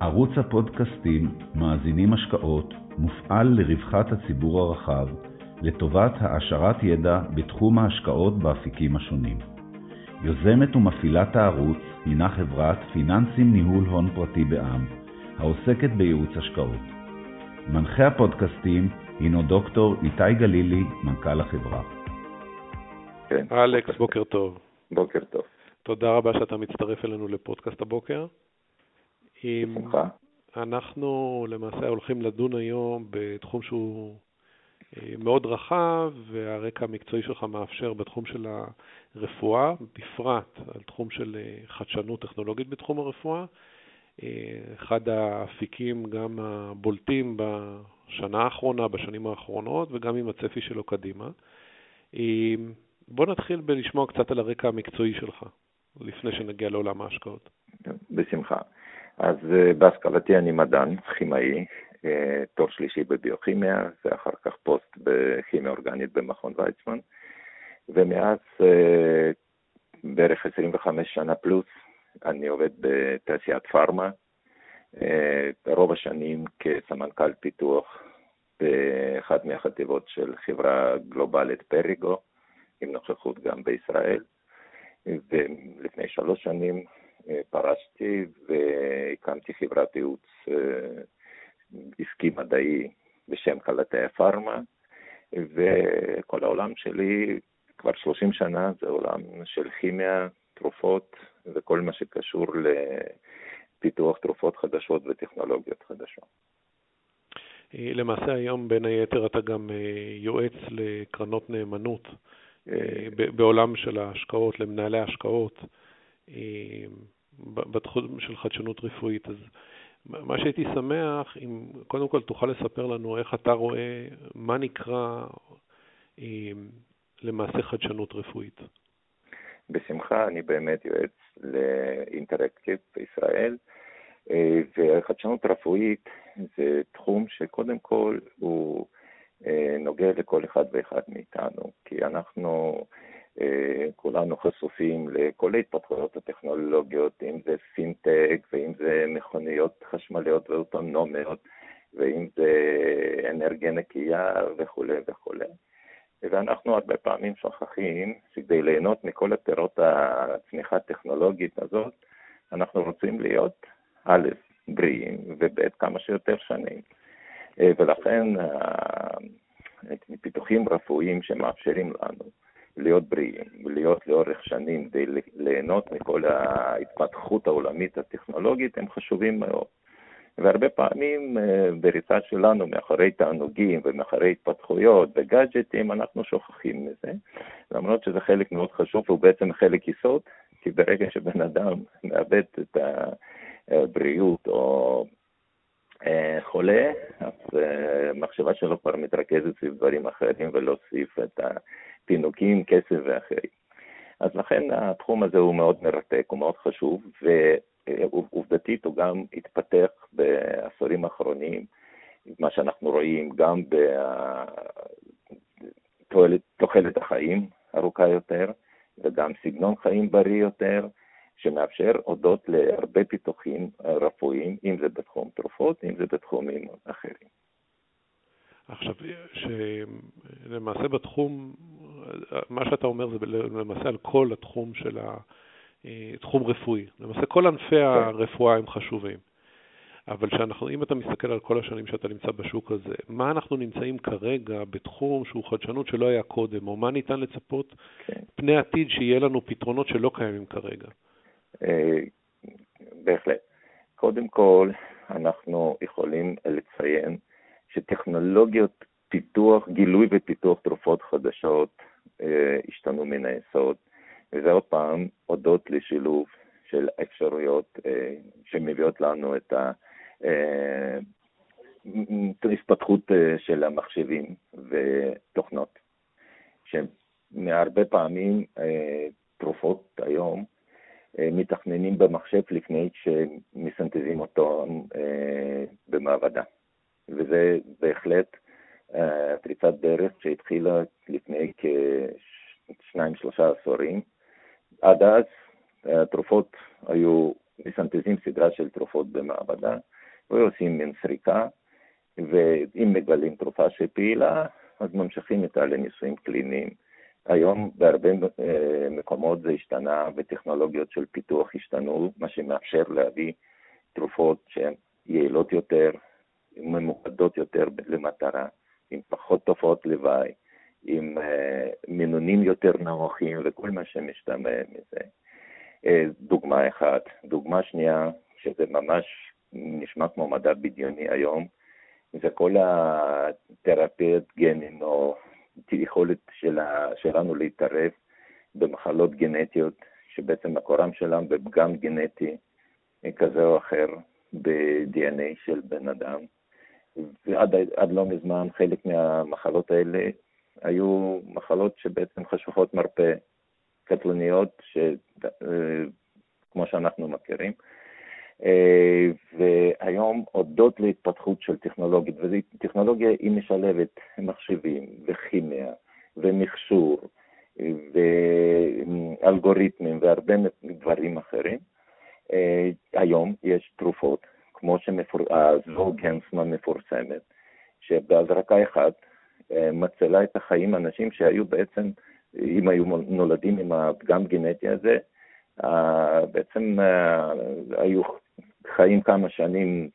ערוץ הפודקאסטים מאזינים השקעות מופעל לרווחת הציבור הרחב, לטובת העשרת ידע בתחום ההשקעות באפיקים השונים. יוזמת ומפעילת הערוץ הינה חברת פיננסים ניהול הון פרטי בע"מ, העוסקת בייעוץ השקעות. מנחה הפודקאסטים הינו דוקטור איתי גלילי, מנכ"ל החברה. כן. אלכס, בוקר טוב. בוקר טוב. תודה רבה שאתה מצטרף אלינו לפודקאסט הבוקר. בשמחה. אנחנו למעשה הולכים לדון היום בתחום שהוא אה, מאוד רחב, והרקע המקצועי שלך מאפשר בתחום של הרפואה, בפרט על תחום של אה, חדשנות טכנולוגית בתחום הרפואה. אה, אחד האפיקים גם הבולטים בשנה האחרונה, בשנים האחרונות, וגם עם הצפי שלו קדימה. בוא נתחיל בלשמוע קצת על הרקע המקצועי שלך, לפני שנגיע לעולם ההשקעות. בשמחה. אז בהשכלתי אני מדען, כימאי, תואר שלישי בביוכימיה, ואחר כך פוסט בכימיה אורגנית במכון ויצמן, ומאז בערך 25 שנה פלוס אני עובד בתעשיית פארמה, רוב השנים כסמנכ"ל פיתוח באחת מהחטיבות של חברה גלובלית פריגו, עם נוכחות גם בישראל, ולפני שלוש שנים פרשתי והקמתי חברת ייעוץ עסקי מדעי בשם קלטי הפארמה, וכל העולם שלי כבר 30 שנה זה עולם של כימיה, תרופות וכל מה שקשור לפיתוח תרופות חדשות וטכנולוגיות חדשות. למעשה היום בין היתר אתה גם יועץ לקרנות נאמנות בעולם של ההשקעות, למנהלי ההשקעות, בתחום של חדשנות רפואית. אז מה שהייתי שמח, אם קודם כל תוכל לספר לנו איך אתה רואה, מה נקרא למעשה חדשנות רפואית. בשמחה, אני באמת יועץ לאינטראקטיב בישראל, וחדשנות רפואית זה תחום שקודם כל הוא נוגע לכל אחד ואחד מאיתנו, כי אנחנו כולנו חשופים לכל ההתפתחויות הטכנולוגיות, אם זה פינטק, ואם זה מכוניות חשמליות ואוטונומיות, ואם זה אנרגיה נקייה וכולי וכולי. ואנחנו הרבה פעמים שוכחים שכדי ליהנות מכל הפירות הצמיחה הטכנולוגית הזאת, אנחנו רוצים להיות א', בריאים, וב', כמה שיותר שנים. ולכן פיתוחים רפואיים שמאפשרים לנו להיות בריאים ולהיות לאורך שנים כדי ליהנות מכל ההתפתחות העולמית הטכנולוגית הם חשובים מאוד. והרבה פעמים בריצה שלנו מאחורי תענוגים ומאחורי התפתחויות וגאדג'טים אנחנו שוכחים מזה, למרות שזה חלק מאוד חשוב והוא בעצם חלק יסוד, כי ברגע שבן אדם מאבד את הבריאות או חולה, אז המחשבה שלו כבר מתרכזת סביב דברים אחרים סביב את הפינוקים, כסף ואחרים. אז לכן התחום הזה הוא מאוד מרתק, הוא מאוד חשוב, ועובדתית הוא גם התפתח בעשורים האחרונים, מה שאנחנו רואים גם בתוחלת החיים ארוכה יותר, וגם סגנון חיים בריא יותר, שמאפשר הודות להרבה פיתוחים רפואיים, אם זה בתחום תרופות, אם זה בתחומים אחרים. עכשיו, שלמעשה בתחום, מה שאתה אומר זה למעשה על כל התחום של התחום רפואי. למעשה כל ענפי כן. הרפואה הם חשובים. אבל שאנחנו, אם אתה מסתכל על כל השנים שאתה נמצא בשוק הזה, מה אנחנו נמצאים כרגע בתחום שהוא חדשנות שלא היה קודם, או מה ניתן לצפות כן. פני עתיד שיהיה לנו פתרונות שלא קיימים כרגע? אה, בהחלט. קודם כל, אנחנו יכולים לציין שטכנולוגיות פיתוח, גילוי ופיתוח תרופות חדשות אה, השתנו מן היסוד, וזה עוד פעם הודות לשילוב של אפשרויות אה, שמביאות לנו את ההתפתחות של המחשבים ותוכנות, שמהרבה פעמים תרופות היום אה, מתכננים במחשב לפני שמסנטזים אותו אה, במעבדה. וזה בהחלט אה, פריצת דרך שהתחילה לפני כשניים, שלושה עשורים. עד אז התרופות היו מסנתזים סדרה של תרופות במעבדה, ועושים מין סריקה, ואם מגלים תרופה שפעילה, אז ממשיכים איתה לניסויים קליניים. היום בהרבה אה, מקומות זה השתנה, וטכנולוגיות של פיתוח השתנו, מה שמאפשר להביא תרופות שהן יעילות יותר, ממוקדות יותר למטרה, עם פחות תופעות לוואי, עם uh, מינונים יותר נמוכים וכל מה שמשתמע מזה. Uh, דוגמה אחת. דוגמה שנייה, שזה ממש נשמע כמו מדע בדיוני היום, זה כל התרפיית גנים או יכולת שלה, שלנו להתערב במחלות גנטיות, שבעצם מקורם שלהם בפגם גנטי כזה או אחר ב-DNA של בן אדם. ועד לא מזמן חלק מהמחלות האלה היו מחלות שבעצם חשוכות מרפא, קטלניות, ש... אה, כמו שאנחנו מכירים. אה, והיום, הודות להתפתחות של טכנולוגית, וטכנולוגיה היא משלבת מחשבים וכימיה ומכשור ואלגוריתמים והרבה דברים אחרים, אה, היום יש תרופות, כמו שהזוגנסמה מפורסמת, שבהזרקה אחת אה, מצילה את החיים אנשים שהיו בעצם, אם היו נולדים עם הפגם גנטי הזה, בעצם היו חיים כמה שנים,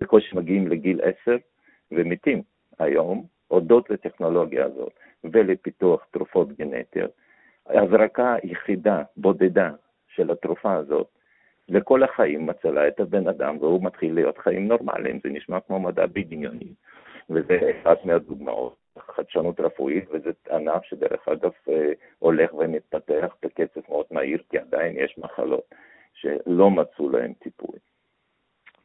בקושי מגיעים לגיל עשר ומתים. היום, הודות לטכנולוגיה הזאת ולפיתוח תרופות גנטיות, הזרקה יחידה, בודדה, של התרופה הזאת, לכל החיים מצילה את הבן אדם, והוא מתחיל להיות חיים נורמליים. זה נשמע כמו מדע בדיוני, וזה אחת מהדוגמאות. חדשנות רפואית, וזה ענף שדרך אגב אה, הולך ומתפתח בקצב מאוד מהיר, כי עדיין יש מחלות שלא מצאו להן טיפול.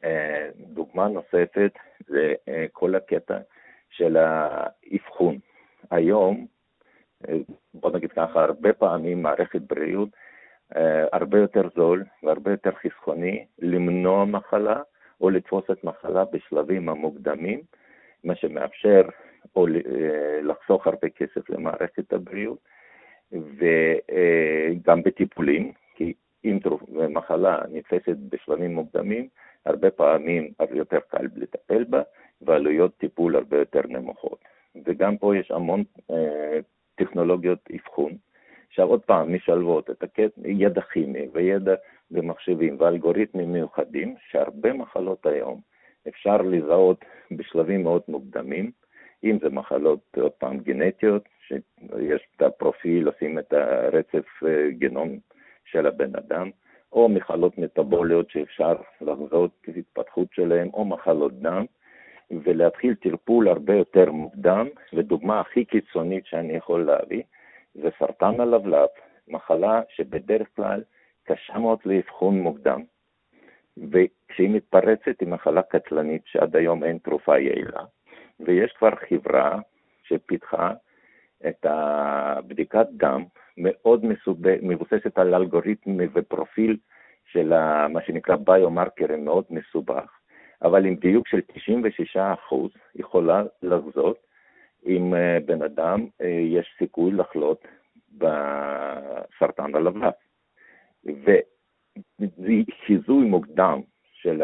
אה, דוגמה נוספת זה אה, כל הקטע של האבחון. היום, בוא נגיד ככה, הרבה פעמים מערכת בריאות הרבה יותר זול והרבה יותר חסכוני למנוע מחלה או לתפוס את מחלה בשלבים המוקדמים, מה שמאפשר או לחסוך הרבה כסף למערכת הבריאות, וגם בטיפולים, כי אם מחלה נתפסת בשלבים מוקדמים, הרבה פעמים יותר קל לטפל בה, ועלויות טיפול הרבה יותר נמוכות. וגם פה יש המון אה, טכנולוגיות אבחון, עכשיו עוד פעם משלבות את הקטע, ידע כימי וידע במחשבים ואלגוריתמים מיוחדים, שהרבה מחלות היום אפשר לזהות בשלבים מאוד מוקדמים, אם זה מחלות, עוד פעם, גנטיות, שיש את הפרופיל, עושים את הרצף אה, גנום של הבן אדם, או מחלות מטבוליות שאפשר לחזות את ההתפתחות שלהן, או מחלות דם, ולהתחיל טיפול הרבה יותר מוקדם, ודוגמה הכי קיצונית שאני יכול להביא, זה סרטן הלבלב, מחלה שבדרך כלל קשה מאוד לאבחון מוקדם, וכשהיא מתפרצת היא מחלה קטלנית שעד היום אין תרופה יעילה, ויש כבר חברה שפיתחה את הבדיקת דם מאוד מבוססת על אלגוריתם ופרופיל של מה שנקרא ביומרקרים מאוד מסובך, אבל עם דיוק של 96% יכולה לחזות אם אה, בן אדם אה, יש סיכוי לחלות בסרטן הלבלב. וחיזוי מוקדם של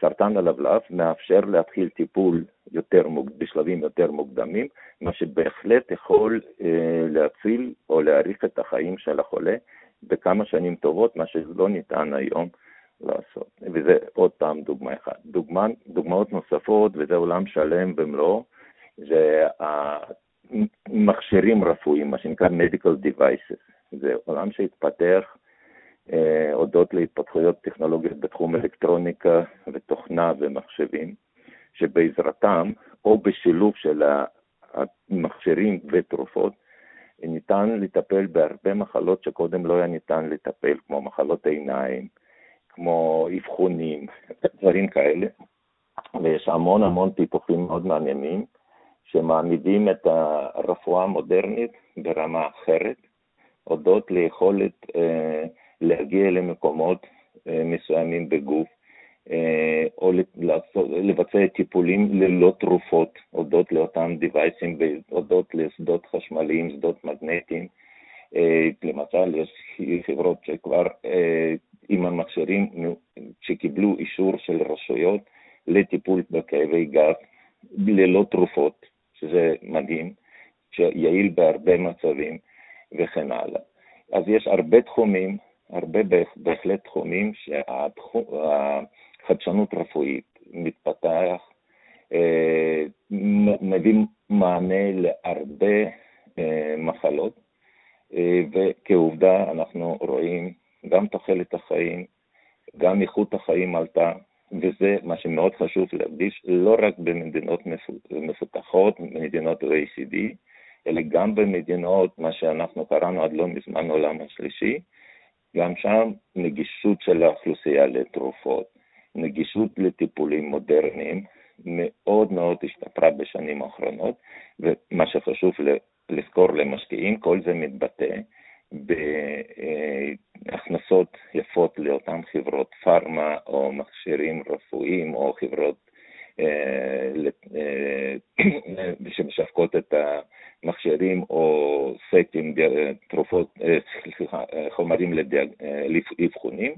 סרטן הלבלב מאפשר להתחיל טיפול יותר. בשלבים יותר מוקדמים, מה שבהחלט יכול אה, להציל או להאריך את החיים של החולה בכמה שנים טובות, מה שלא ניתן היום לעשות. וזה עוד פעם דוגמה אחת. דוגמה, דוגמאות נוספות, וזה עולם שלם במלואו, זה המכשירים רפואיים, מה שנקרא medical devices. זה עולם שהתפתח אה, הודות להתפתחויות טכנולוגיות בתחום אלקטרוניקה ותוכנה ומחשבים, שבעזרתם, או בשילוב של המכשירים ותרופות, ניתן לטפל בהרבה מחלות שקודם לא היה ניתן לטפל, כמו מחלות עיניים, כמו אבחונים, דברים כאלה. ויש המון המון טיפוחים מאוד מעניינים, שמעמידים את הרפואה המודרנית ברמה אחרת, הודות ליכולת אה, להגיע למקומות אה, מסוימים בגוף, אה, או לבצע טיפולים ללא תרופות, הודות לאותם דיווייסים, הודות לשדות חשמליים, שדות מגנטיים. אה, למשל, יש חברות שכבר עם המכשירים שקיבלו אישור של רשויות לטיפול בכאבי גב ללא תרופות, שזה מדהים, שיעיל בהרבה מצבים וכן הלאה. אז יש הרבה תחומים, הרבה בהחלט תחומים שהחדשנות רפואית מתפתח, אה, מביא מענה להרבה אה, מחלות, אה, וכעובדה אנחנו רואים גם תוחלת החיים, גם איכות החיים עלתה, וזה מה שמאוד חשוב להדגיש, לא רק במדינות מפותחות, מדינות ה-ACD, אלא גם במדינות, מה שאנחנו קראנו עד לא מזמן עולם השלישי, גם שם נגישות של האוכלוסייה לתרופות, נגישות לטיפולים מודרניים, מאוד מאוד השתפרה בשנים האחרונות, ומה שחשוב לזכור למשקיעים, כל זה מתבטא בהכנסות יפות לאותן חברות פארמה או מכשירים רפואיים או חברות אה, אה, שמשווקות את המכשירים או סטים, תרופות, אה, סליחה, חומרים לאבחונים.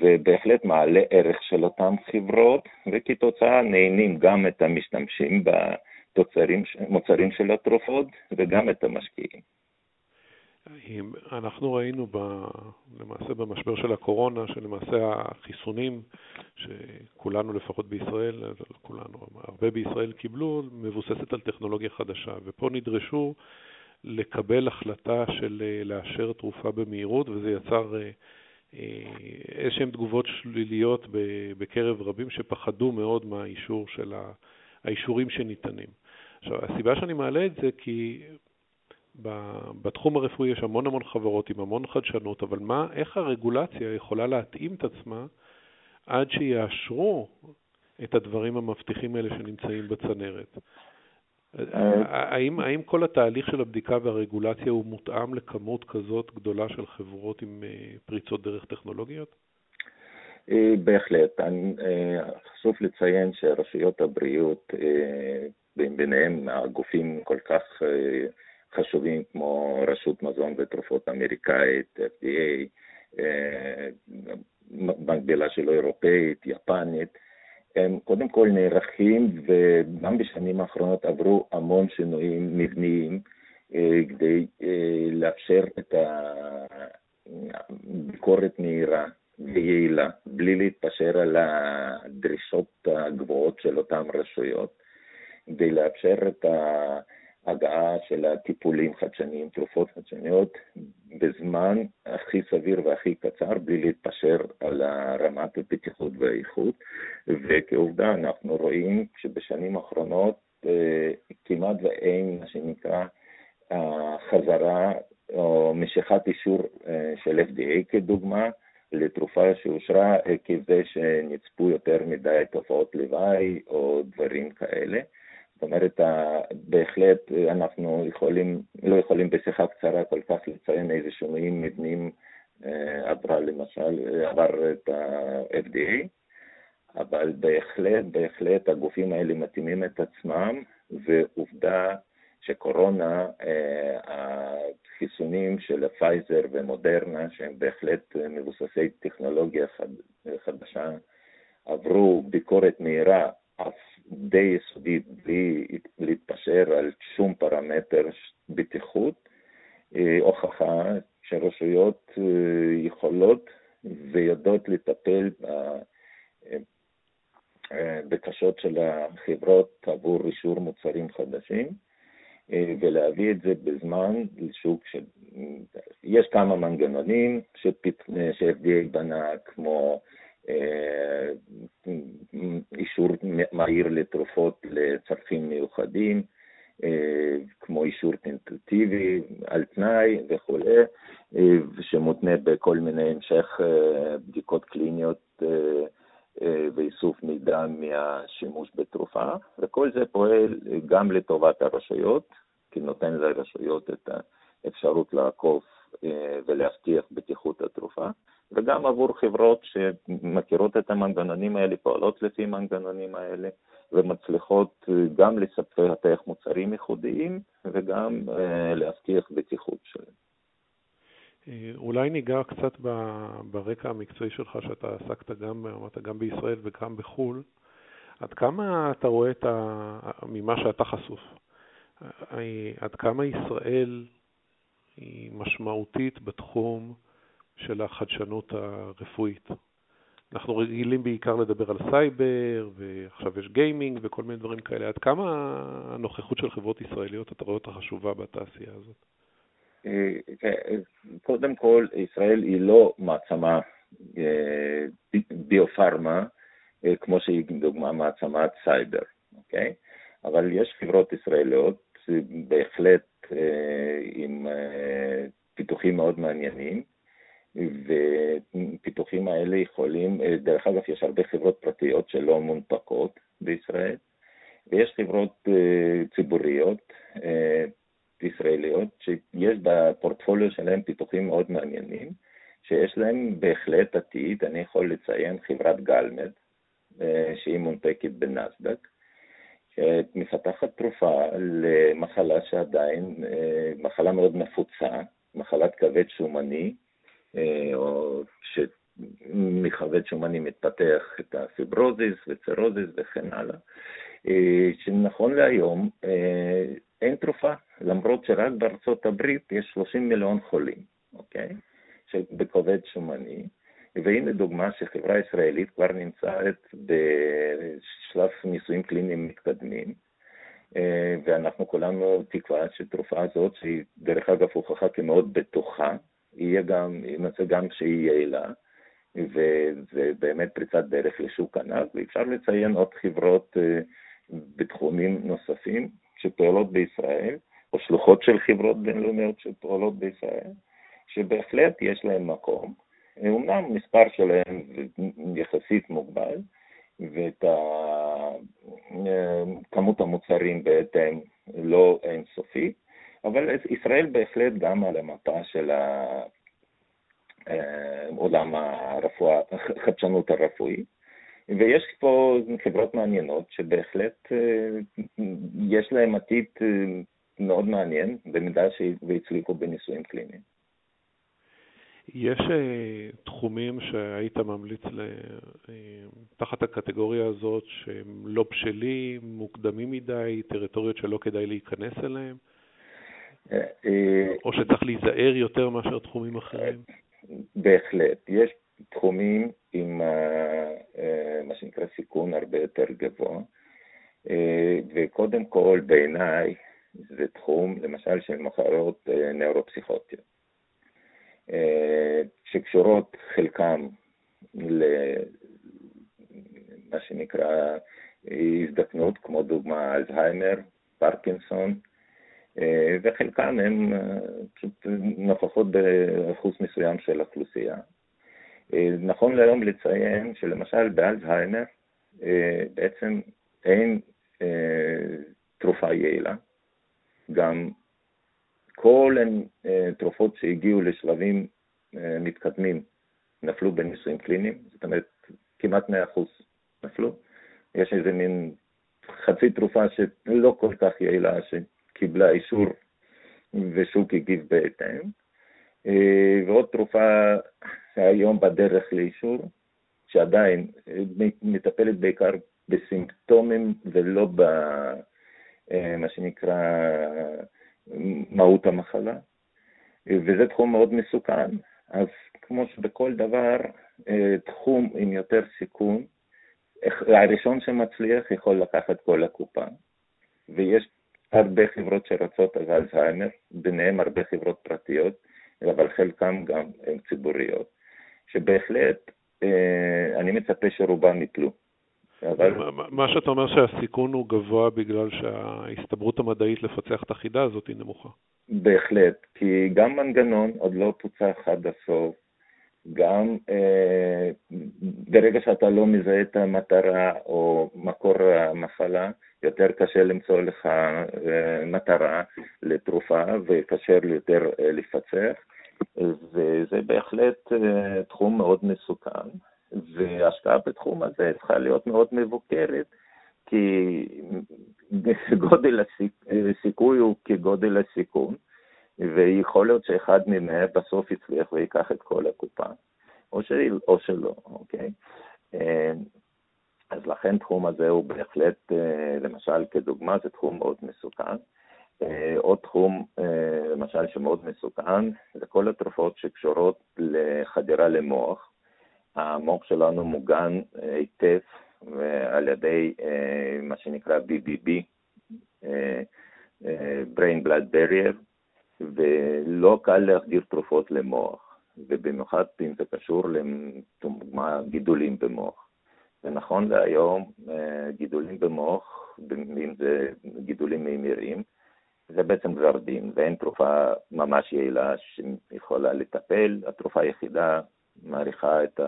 ובהחלט מעלה ערך של אותן חברות, וכתוצאה נהנים גם את המשתמשים במוצרים של התרופות וגם את המשקיעים. אנחנו ראינו ב, למעשה במשבר של הקורונה, שלמעשה החיסונים שכולנו לפחות בישראל, כולנו, הרבה בישראל קיבלו, מבוססת על טכנולוגיה חדשה, ופה נדרשו לקבל החלטה של לאשר תרופה במהירות, וזה יצר אה, איזשהן תגובות שליליות בקרב רבים שפחדו מאוד מהאישור של האישורים שניתנים. עכשיו, הסיבה שאני מעלה את זה כי בתחום הרפואי יש המון המון חברות עם המון חדשנות, אבל מה, איך הרגולציה יכולה להתאים את עצמה עד שיאשרו את הדברים המבטיחים האלה שנמצאים בצנרת? האם, האם כל התהליך של הבדיקה והרגולציה הוא מותאם לכמות כזאת גדולה של חברות עם אה, פריצות דרך טכנולוגיות? אה, בהחלט. אה, חשוב לציין שרשויות הבריאות, ביניהם הגופים כל כך חשובים כמו רשות מזון ותרופות אמריקאית, FDA, מקבילה שלו אירופאית, יפנית, הם קודם כל נערכים וגם בשנים האחרונות עברו המון שינויים מבניים אה, כדי אה, לאפשר את הביקורת מהירה ויעילה, בלי להתפשר על הדרישות הגבוהות של אותן רשויות, כדי לאפשר את ההגעה של הטיפולים חדשניים, תרופות חדשניות, בזמן הכי סביר והכי קצר, בלי להתפשר על רמת הבטיחות והאיכות. וכעובדה, אנחנו רואים שבשנים האחרונות אה, כמעט ואין מה שנקרא אה, חזרה או משיכת אישור אה, של FDA כדוגמה, לתרופה שאושרה עקב זה שנצפו יותר מדי תופעות לוואי או דברים כאלה. זאת אומרת, בהחלט אנחנו יכולים, לא יכולים בשיחה קצרה כל כך לציין איזה שינויים מבניים עברה למשל, עבר את ה-FDA, אבל בהחלט, בהחלט הגופים האלה מתאימים את עצמם, ועובדה שקורונה, החיסונים של פייזר ומודרנה, שהם בהחלט מבוססי טכנולוגיה חדשה, עברו ביקורת מהירה אף די יסודית, בלי להתפשר על שום פרמטר בטיחות, אה, הוכחה שרשויות אה, יכולות ויודעות לטפל אה, בקשות של החברות עבור אישור מוצרים חדשים ולהביא את זה בזמן לשוק ש... יש כמה מנגנונים ש-FDA בנה כמו אה, אישור מהיר לתרופות לצרכים מיוחדים, אה, כמו אישור טנטטיבי על תנאי וכולי, אה, שמותנה בכל מיני המשך בדיקות קליניות ואיסוף מידע מהשימוש בתרופה, וכל זה פועל גם לטובת הרשויות, כי נותן לרשויות את האפשרות לעקוב ולהבטיח בטיחות התרופה, וגם עבור חברות שמכירות את המנגנונים האלה, פועלות לפי המנגנונים האלה, ומצליחות גם לספח מוצרים ייחודיים וגם uh, להבטיח בטיחות שלהם. אה, אולי ניגע קצת ברקע המקצועי שלך, שאתה עסקת גם, אמרת, גם בישראל וגם בחו"ל. עד כמה אתה רואה את ה... ממה שאתה חשוף, אה, עד כמה ישראל היא משמעותית בתחום של החדשנות הרפואית? אנחנו רגילים בעיקר לדבר על סייבר, ועכשיו יש גיימינג וכל מיני דברים כאלה. עד כמה הנוכחות של חברות ישראליות, אתה רואה אותה חשובה בתעשייה הזאת? אה, קודם כל, ישראל היא לא מעצמה אה, ביופארמה, אה, כמו שהיא דוגמה מעצמת סייבר, אוקיי? אבל יש חברות ישראליות בהחלט עם פיתוחים מאוד מעניינים, ופיתוחים האלה יכולים, דרך אגב, יש הרבה חברות פרטיות שלא מונפקות בישראל, ויש חברות ציבוריות ישראליות שיש בפורטפוליו שלהם פיתוחים מאוד מעניינים, שיש להם בהחלט עתיד, אני יכול לציין חברת גלמד, אה, שהיא מונפקת בנסדק, שמפתחת תרופה למחלה שעדיין, אה, מחלה מאוד נפוצה, מחלת כבד שומני, אה, או שמכבד שומני מתפתח את הפיברוזיס וצירוזיס וכן הלאה, שנכון להיום אין תרופה, למרות שרק בארצות הברית יש 30 מיליון חולים, אוקיי? בכובד שומני, והנה דוגמה שחברה ישראלית כבר נמצאת בשלב ניסויים קליניים מתקדמים, אה, ואנחנו כולנו תקווה שתרופה הזאת, שהיא דרך אגב הוכחה כמאוד בטוחה, יהיה גם, יימצא גם שהיא יעילה, וזה באמת פריצת דרך לשוק ענק, ואפשר לציין עוד חברות אה, בתחומים נוספים, שפועלות בישראל, או שלוחות של חברות בינלאומיות שפועלות בישראל, שבהחלט יש להן מקום. אומנם מספר שלהם יחסית מוגבל, ואת כמות המוצרים בהתאם לא אינסופית, אבל ישראל בהחלט גם על המפה של עולם הרפואה, החדשנות הרפואית. ויש פה חברות מעניינות שבהחלט אה, יש להן עתיד אה, מאוד מעניין, במידה שהצליחו בניסויים קליניים. יש uh, תחומים שהיית ממליץ uh, תחת הקטגוריה הזאת שהם לא בשלים, מוקדמים מדי, טריטוריות שלא כדאי להיכנס אליהם? Uh, או שצריך להיזהר יותר מאשר תחומים אחרים? בהחלט. יש תחומים עם אה, מה שנקרא סיכון הרבה יותר גבוה, אה, וקודם כל בעיניי זה תחום למשל של מחלות אה, נאורופסיכוטיות, שקשורות חלקם למה שנקרא הזדקנות, כמו דוגמה אלצהיימר, פרקינסון, וחלקם הם פשוט נוכחות באחוז מסוים של האוכלוסייה. אה, נכון להיום לציין שלמשל באלצהיימר אה, בעצם אין אה, תרופה יעילה, גם כל תרופות שהגיעו לשלבים מתקדמים נפלו בניסויים קליניים, זאת אומרת כמעט 100% נפלו. יש איזה מין חצי תרופה שלא כל כך יעילה, שקיבלה אישור ושוק הגיב בהתאם. ועוד תרופה שהיום בדרך לאישור, שעדיין אה, מטפלת בעיקר בסימפטומים ולא במה אה, שנקרא מהות המחלה, וזה תחום מאוד מסוכן. אז כמו שבכל דבר, אה, תחום עם יותר סיכון, הראשון שמצליח יכול לקחת כל הקופה, ויש הרבה חברות שרצות על אלצהיימר, ביניהם הרבה חברות פרטיות, אבל חלקם גם ציבוריות. שבהחלט אה, אני מצפה שרובם יפלו. אבל... מה שאתה אומר שהסיכון הוא גבוה בגלל שההסתברות המדעית לפצח את החידה הזאת היא נמוכה. בהחלט, כי גם מנגנון עוד לא פוצח עד הסוף, גם אה, ברגע שאתה לא מזהה את המטרה או מקור המחלה, יותר קשה למצוא לך אה, מטרה לתרופה וקשה יותר אה, לפצח. וזה בהחלט אה, תחום מאוד מסוכן, והשקעה בתחום הזה צריכה להיות מאוד מבוקרת, כי גודל הסיכוי הוא כגודל הסיכון, ויכול להיות שאחד מהם בסוף יצליח ויקח את כל הקופה, או, של, או שלא, אוקיי? אז לכן תחום הזה הוא בהחלט, למשל כדוגמה, זה תחום מאוד מסוכן. עוד תחום, למשל, שמאוד מסוכן, זה כל התרופות שקשורות לחדירה למוח. המוח שלנו מוגן היטב על ידי מה שנקרא BBB, brain blood barrier, ולא קל להחדיר תרופות למוח, ובמיוחד אם זה קשור לגידולים במוח. ונכון להיום, גידולים במוח, אם זה גידולים מהירים, זה בעצם גזר דין, ואין תרופה ממש יעילה שיכולה לטפל. התרופה היחידה מעריכה את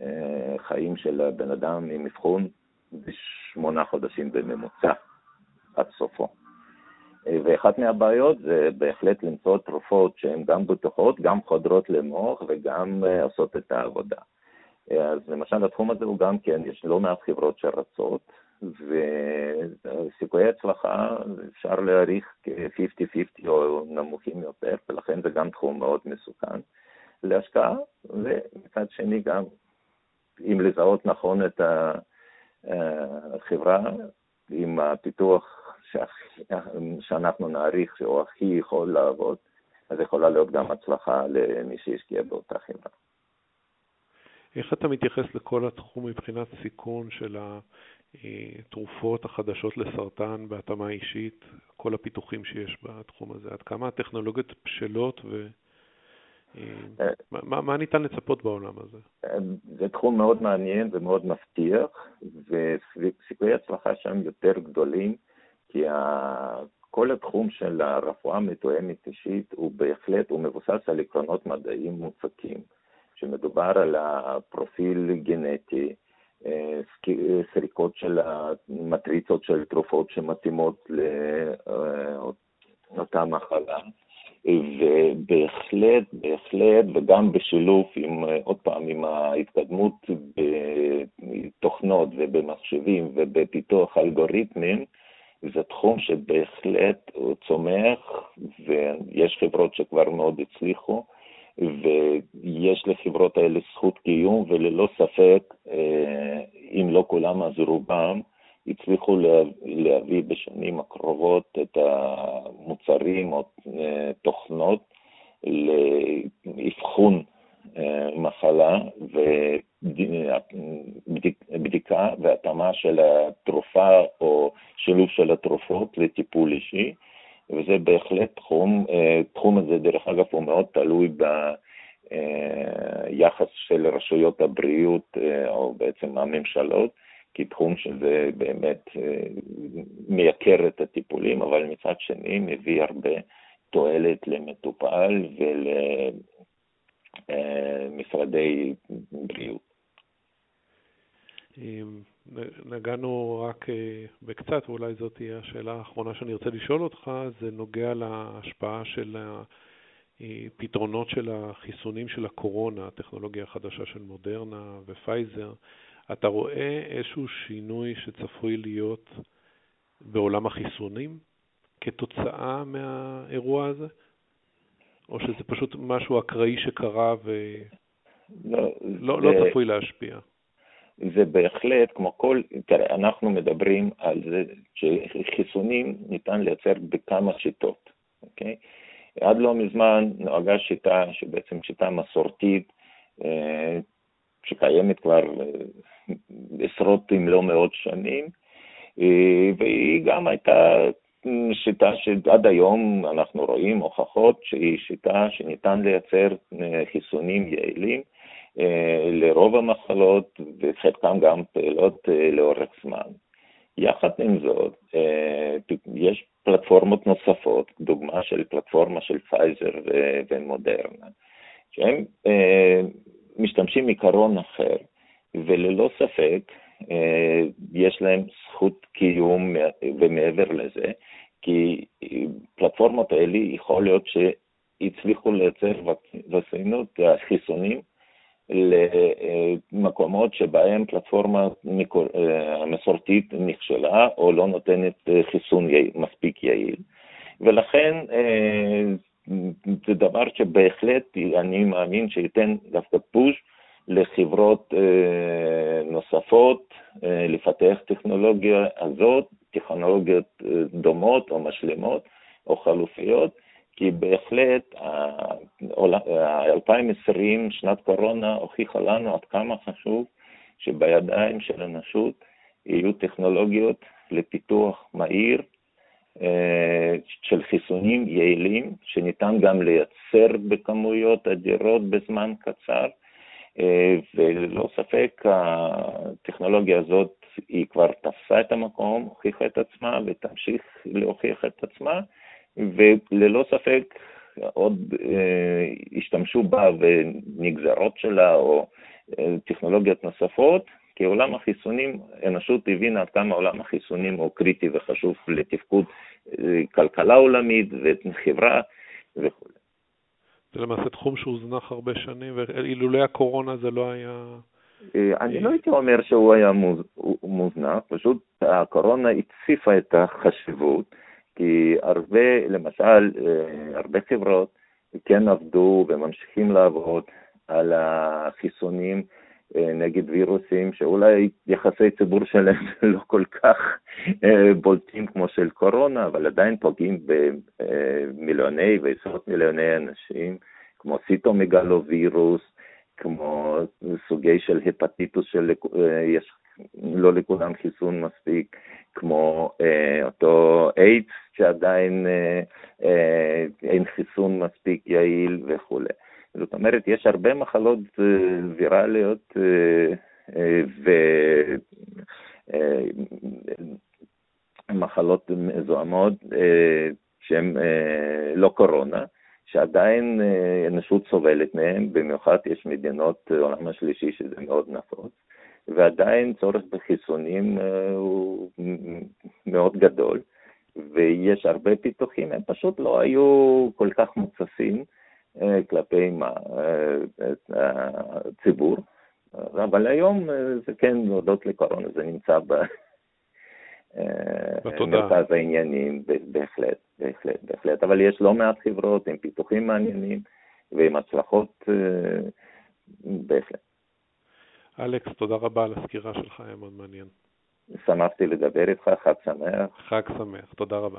החיים של הבן אדם עם אבחון בשמונה חודשים בממוצע, עד סופו. ואחת מהבעיות זה בהחלט למצוא תרופות שהן גם בטוחות, גם חודרות למוח וגם עושות את העבודה. אז למשל התחום הזה הוא גם כן, יש לא מעט חברות שרצות, וסיכויי הצלחה אפשר להעריך כ-50-50 או נמוכים יותר, ולכן זה גם תחום מאוד מסוכן להשקעה, ומצד שני גם, אם לזהות נכון את החברה עם הפיתוח שאנחנו נעריך שהוא הכי יכול לעבוד, אז יכולה להיות גם הצלחה למי שהשקיע באותה חברה. איך אתה מתייחס לכל התחום מבחינת סיכון של התרופות החדשות לסרטן בהתאמה אישית, כל הפיתוחים שיש בתחום הזה? עד כמה הטכנולוגיות בשלות ו... אה, מה, מה ניתן לצפות בעולם הזה? זה תחום מאוד מעניין ומאוד מבטיח, וסיכויי הצלחה שם יותר גדולים, כי כל התחום של הרפואה המתואמת אישית הוא בהחלט, הוא מבוסס על עקרונות מדעיים מוצקים. שמדובר על הפרופיל גנטי, אה, סריקות של המטריצות של תרופות שמתאימות לאותה מחלה, ובהחלט, בהחלט, וגם בשילוב עם, עוד פעם, עם ההתקדמות בתוכנות ובמחשבים ובפיתוח אלגוריתמים, זה תחום שבהחלט צומח, ויש חברות שכבר מאוד הצליחו, ויש לחברות האלה זכות קיום, וללא ספק, אה, אם לא כולם אז רובם, הצליחו להביא בשנים הקרובות את המוצרים או אה, תוכנות לאבחון אה, מחלה ובדיקה והתאמה של התרופה או שילוב של התרופות לטיפול אישי. וזה בהחלט תחום, אה, תחום הזה דרך אגב הוא מאוד תלוי ביחס אה, של רשויות הבריאות או בעצם הממשלות, כי תחום שזה באמת מייקר את הטיפולים, אבל מצד שני מביא הרבה תועלת למטופל ולמשרדי בריאות. נגענו רק אה, בקצת, ואולי זאת תהיה השאלה האחרונה שאני ארצה לשאול אותך, זה נוגע להשפעה של הפתרונות של החיסונים של הקורונה, הטכנולוגיה החדשה של מודרנה ופייזר. אתה רואה איזשהו שינוי שצפוי להיות בעולם החיסונים כתוצאה מהאירוע הזה? או שזה פשוט משהו אקראי שקרה ולא לא, לא, לא צפוי להשפיע? זה בהחלט, כמו כל, תראה, אנחנו מדברים על זה שחיסונים ניתן לייצר בכמה שיטות, אוקיי? עד לא מזמן נוהגה שיטה שבעצם שיטה מסורתית, אה, שקיימת כבר אה, עשרות אם לא מאות שנים, אה, והיא גם הייתה שיטה שעד היום אנחנו רואים הוכחות שהיא שיטה שניתן לייצר חיסונים יעילים אה, לרוב המחלות, וחלקם גם פעילות אה, לאורך זמן. יחד עם זאת, אה, יש פלטפורמות נוספות, דוגמה של פלטפורמה של פייזר ומודרנה, שהם משתמשים עיקרון אחר, וללא ספק יש להם זכות קיום ומעבר לזה, כי פלטפורמות האלה יכול להיות שהצליחו לייצר וקסינות, חיסונים, למקומות שבהם פלטפורמה המסורתית נכשלה או לא נותנת חיסון מספיק יעיל. ולכן זה דבר שבהחלט אני מאמין שייתן דווקא פוש לחברות נוספות לפתח טכנולוגיה הזאת, טכנולוגיות דומות או משלימות או חלופיות, כי בהחלט 2020, שנת קורונה, הוכיחה לנו עד כמה חשוב שבידיים של אנושות יהיו טכנולוגיות לפיתוח מהיר אה, של חיסונים יעילים, שניתן גם לייצר בכמויות אדירות בזמן קצר, אה, וללא ספק הטכנולוגיה הזאת היא כבר תפסה את המקום, הוכיחה את עצמה ותמשיך להוכיח את עצמה, וללא ספק עוד אה, השתמשו בה ונגזרות שלה או אה, טכנולוגיות נוספות, כי עולם החיסונים, האנושות הבינה עד כמה עולם החיסונים הוא קריטי וחשוב לתפקוד אה, כלכלה עולמית וחברה וכו'. זה למעשה תחום שהוזנח הרבה שנים, ואילולא הקורונה זה לא היה... אני לא הייתי אומר שהוא היה מוזנח, פשוט הקורונה הציפה את החשיבות. כי הרבה, למשל, אה, הרבה חברות כן עבדו וממשיכים לעבוד על החיסונים אה, נגד וירוסים, שאולי יחסי ציבור שלהם לא כל כך אה, בולטים כמו של קורונה, אבל עדיין פוגעים במיליוני ועשרות מיליוני אנשים, כמו סיטומגלווירוס, כמו סוגי של הפטיטוס שיש לא לכולם חיסון מספיק, כמו אה, אותו איידס שעדיין אה, אה, אין חיסון מספיק יעיל וכולי. זאת אומרת, יש הרבה מחלות אה, ויראליות אה, אה, אה, מזוהמות שהן לא קורונה, שעדיין האנושות אה, סובלת מהן, במיוחד יש מדינות עולם השלישי שזה מאוד נפוץ. ועדיין צורך בחיסונים הוא מאוד גדול, ויש הרבה פיתוחים, הם פשוט לא היו כל כך מוצפים כלפי אה, הציבור, אבל היום זה כן, הודות לקורונה, זה נמצא במרכז העניינים, בהחלט, בהחלט, בהחלט, אבל יש לא מעט חברות עם פיתוחים מעניינים ועם הצלחות בהחלט. אלכס, תודה רבה על הסקירה שלך, היה מאוד מעניין. שמחתי לדבר איתך, חג שמח. חג שמח, תודה רבה.